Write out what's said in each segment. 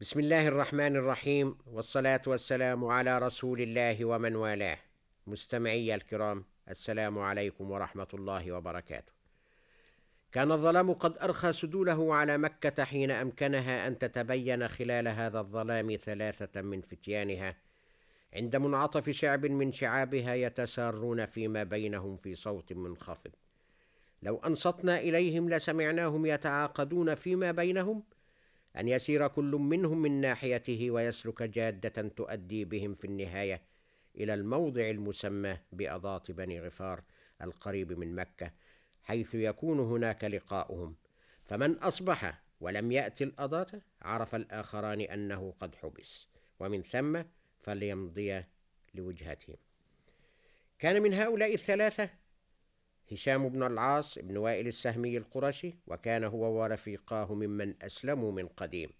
بسم الله الرحمن الرحيم والصلاة والسلام على رسول الله ومن والاه. مستمعي الكرام السلام عليكم ورحمة الله وبركاته. كان الظلام قد أرخى سدوله على مكة حين أمكنها أن تتبين خلال هذا الظلام ثلاثة من فتيانها. عند منعطف شعب من شعابها يتسارون فيما بينهم في صوت منخفض. لو أنصتنا إليهم لسمعناهم يتعاقدون فيما بينهم أن يسير كل منهم من ناحيته ويسلك جادة تؤدي بهم في النهاية إلى الموضع المسمى بأضاط بني غفار القريب من مكة حيث يكون هناك لقاؤهم. فمن أصبح ولم يأت الأضاط عرف الآخران أنه قد حبس ومن ثم فليمضي لوجهتهم. كان من هؤلاء الثلاثة هشام بن العاص بن وائل السهمي القرشي وكان هو ورفيقاه ممن أسلموا من قديم.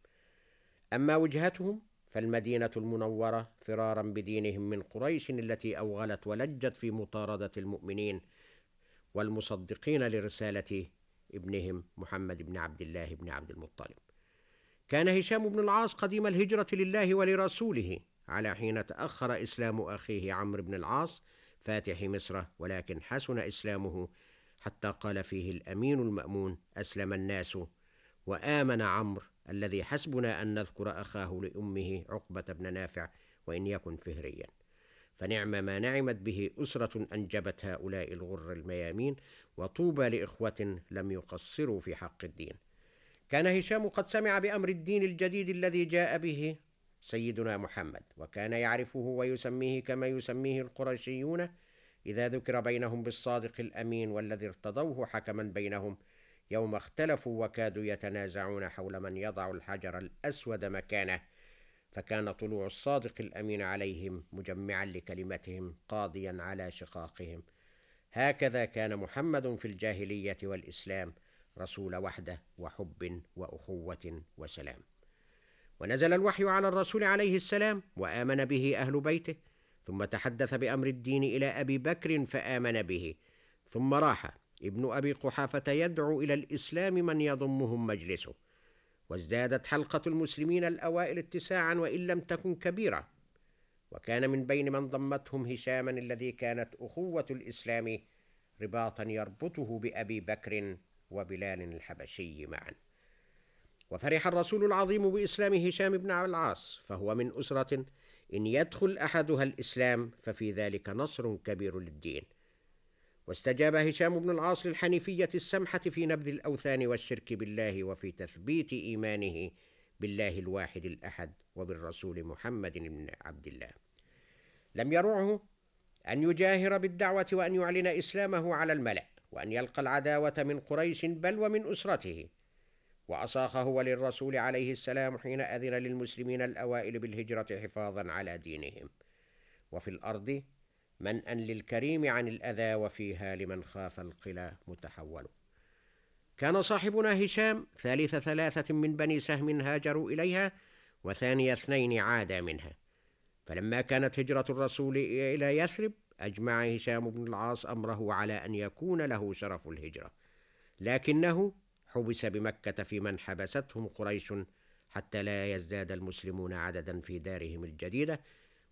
أما وجهتهم فالمدينة المنورة فرارا بدينهم من قريش التي أوغلت ولجت في مطاردة المؤمنين والمصدقين لرسالة ابنهم محمد بن عبد الله بن عبد المطلب. كان هشام بن العاص قديم الهجرة لله ولرسوله على حين تأخر إسلام أخيه عمرو بن العاص فاتح مصر ولكن حسن إسلامه حتى قال فيه الأمين المأمون أسلم الناس. وآمن عمرو الذي حسبنا أن نذكر أخاه لأمه عقبة بن نافع وإن يكن فهريا. فنعم ما نعمت به أسرة أنجبت هؤلاء الغر الميامين وطوبى لإخوة لم يقصروا في حق الدين. كان هشام قد سمع بأمر الدين الجديد الذي جاء به سيدنا محمد وكان يعرفه ويسميه كما يسميه القرشيون إذا ذكر بينهم بالصادق الأمين والذي ارتضوه حكما بينهم. يوم اختلفوا وكادوا يتنازعون حول من يضع الحجر الأسود مكانه فكان طلوع الصادق الأمين عليهم مجمعا لكلمتهم قاضيا على شقاقهم. هكذا كان محمد في الجاهلية والإسلام رسول وحده وحب وأخوة وسلام. ونزل الوحي على الرسول عليه السلام وآمن به أهل بيته ثم تحدث بأمر الدين إلى أبي بكر فآمن به. ثم راح ابن أبي قحافة يدعو إلى الإسلام من يضمهم مجلسه. وازدادت حلقة المسلمين الأوائل اتساعا وإن لم تكن كبيرة. وكان من بين من ضمتهم هشاما الذي كانت أخوة الإسلام رباطا يربطه بأبي بكر وبلال الحبشي معا. وفرح الرسول العظيم بإسلام هشام بن العاص فهو من أسرة إن يدخل أحدها الإسلام ففي ذلك نصر كبير للدين. واستجاب هشام بن العاص للحنيفية السمحة في نبذ الأوثان والشرك بالله وفي تثبيت إيمانه بالله الواحد الأحد وبالرسول محمد بن عبد الله. لم يرعه أن يجاهر بالدعوة وأن يعلن إسلامه على الملأ وأن يلقى العداوة من قريش بل ومن أسرته. واصاخ هو للرسول عليه السلام حين أذن للمسلمين الأوائل بالهجرة حفاظا على دينهم. وفي الأرض منأ للكريم عن الأذى وفيها لمن خاف القلى متحول. كان صاحبنا هشام ثالث ثلاثة من بني سهم هاجروا إليها وثاني اثنين عادا منها. فلما كانت هجرة الرسول إلى يثرب أجمع هشام بن العاص أمره على أن يكون له شرف الهجرة. لكنه حبس بمكة في من حبستهم قريش حتى لا يزداد المسلمون عددا في دارهم الجديدة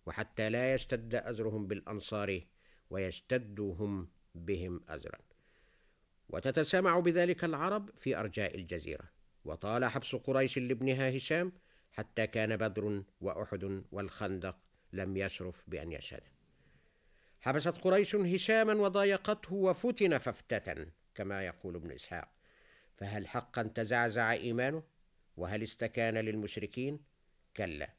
وحتى لا يشتد أزرهم بالأنصار ويشتدوا هم بهم أزرا. وتتسامع بذلك العرب في أرجاء الجزيرة. وطال حبس قريش لابنها هشام حتى كان بدر وأحد والخندق لم يشرف بأن يشهد. حبست قريش هشاما وضايقته وفتن فافتتن كما يقول ابن إسحاق. فهل حقا تزعزع إيمانه؟ وهل استكان للمشركين؟ كلا.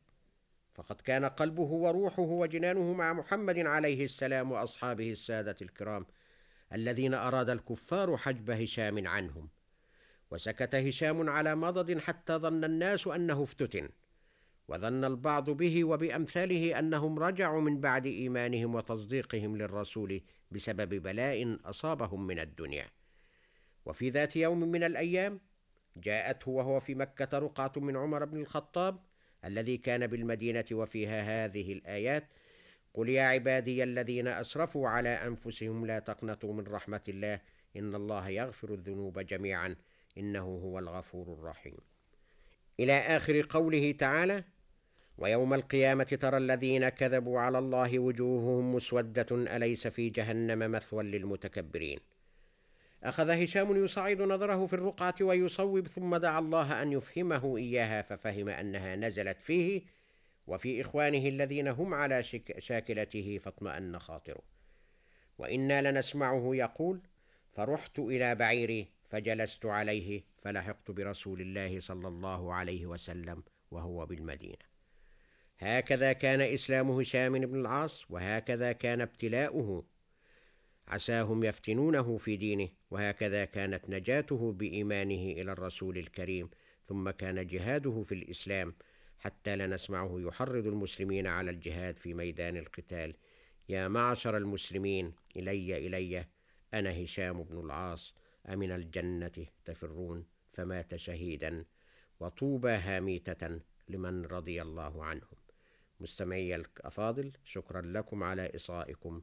فقد كان قلبه وروحه وجنانه مع محمد عليه السلام وأصحابه السادة الكرام الذين أراد الكفار حجب هشام عنهم. وسكت هشام على مضض حتى ظن الناس أنه افتتن. وظن البعض به وبأمثاله أنهم رجعوا من بعد إيمانهم وتصديقهم للرسول بسبب بلاء أصابهم من الدنيا. وفي ذات يوم من الأيام جاءته وهو في مكة رقعة من عمر بن الخطاب الذي كان بالمدينة وفيها هذه الآيات قل يا عبادي الذين أسرفوا على أنفسهم لا تقنطوا من رحمة الله إن الله يغفر الذنوب جميعا إنه هو الغفور الرحيم. إلى آخر قوله تعالى ويوم القيامة ترى الذين كذبوا على الله وجوههم مسودة أليس في جهنم مثوى للمتكبرين؟ أخذ هشام يصعد نظره في الرقعة ويصوب ثم دعا الله أن يفهمه إياها ففهم أنها نزلت فيه وفي إخوانه الذين هم على شاكلته فاطمأن خاطره. وإنا لنسمعه يقول فرحت إلى بعيري فجلست عليه فلحقت برسول الله صلى الله عليه وسلم وهو بالمدينة. هكذا كان إسلام هشام بن العاص وهكذا كان ابتلاؤه. عساهم يفتنونه في دينه وهكذا كانت نجاته بإيمانه إلى الرسول الكريم ثم كان جهاده في الإسلام حتى لا نسمعه يحرض المسلمين على الجهاد في ميدان القتال. يا معشر المسلمين إلي إلي أنا هشام بن العاص أمن الجنة تفرون فمات شهيدا وطوبى هاميتة لمن رضي الله عنهم. مستمعي الأفاضل شكرا لكم على إصائكم